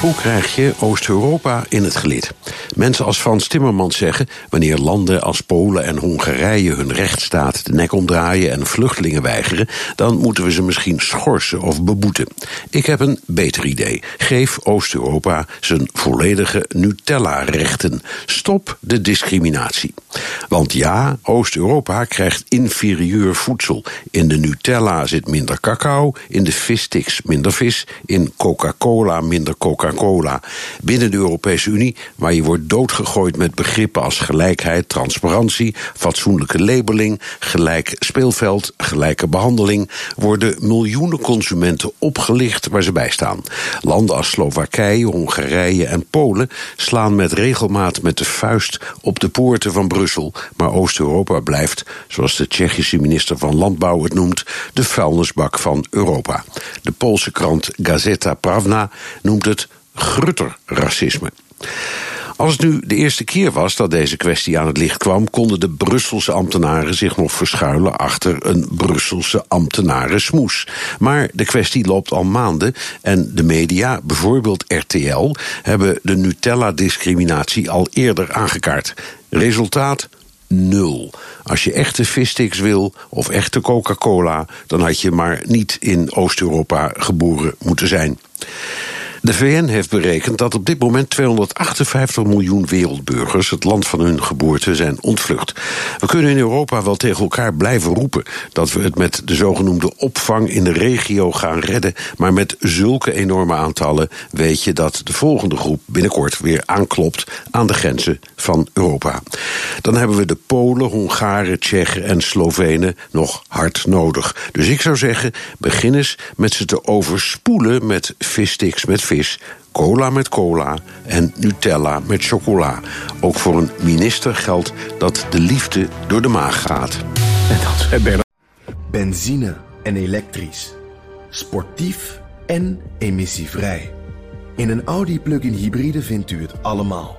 Hoe krijg je Oost-Europa in het gelid? Mensen als Frans Timmermans zeggen: wanneer landen als Polen en Hongarije hun rechtsstaat de nek omdraaien en vluchtelingen weigeren, dan moeten we ze misschien schorsen of beboeten. Ik heb een beter idee. Geef Oost-Europa zijn volledige Nutella-rechten. Stop de discriminatie. Want ja, Oost-Europa krijgt inferieur voedsel. In de Nutella zit minder cacao, in de vissticks minder vis, in Coca-Cola minder Coca-Cola. Binnen de Europese Unie, waar je wordt doodgegooid met begrippen als gelijkheid, transparantie, fatsoenlijke labeling, gelijk speelveld, gelijke behandeling, worden miljoenen consumenten opgelicht waar ze bij staan. Landen als Slowakije, Hongarije en Polen slaan met regelmaat met de vuist op de poorten van Brussel, maar Oost-Europa blijft, zoals de Tsjechische minister van Landbouw het noemt, de vuilnisbak van Europa. De Poolse krant Gazeta Pravna noemt het grutter racisme. Als het nu de eerste keer was dat deze kwestie aan het licht kwam, konden de Brusselse ambtenaren zich nog verschuilen achter een Brusselse ambtenarensmoes. Maar de kwestie loopt al maanden en de media, bijvoorbeeld RTL, hebben de Nutella-discriminatie al eerder aangekaart. Resultaat? Nul. Als je echte vissticks wil of echte Coca-Cola, dan had je maar niet in Oost-Europa geboren moeten zijn. De VN heeft berekend dat op dit moment 258 miljoen wereldburgers het land van hun geboorte zijn ontvlucht. We kunnen in Europa wel tegen elkaar blijven roepen dat we het met de zogenoemde opvang in de regio gaan redden, maar met zulke enorme aantallen weet je dat de volgende groep binnenkort weer aanklopt aan de grenzen van Europa. Dan hebben we de Polen, Hongaren, Tsjechen en Slovenen nog hard nodig. Dus ik zou zeggen, begin eens met ze te overspoelen met vissticks met vis, cola met cola en Nutella met chocola. Ook voor een minister geldt dat de liefde door de maag gaat. En dat. Benzine en elektrisch. Sportief en emissievrij. In een Audi plug-in hybride vindt u het allemaal.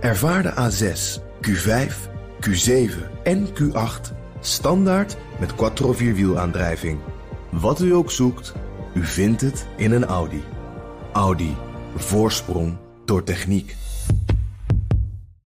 Ervaar de A6, Q5, Q7 en Q8 standaard met quattro vierwielaandrijving. Wat u ook zoekt, u vindt het in een Audi. Audi. Voorsprong door techniek.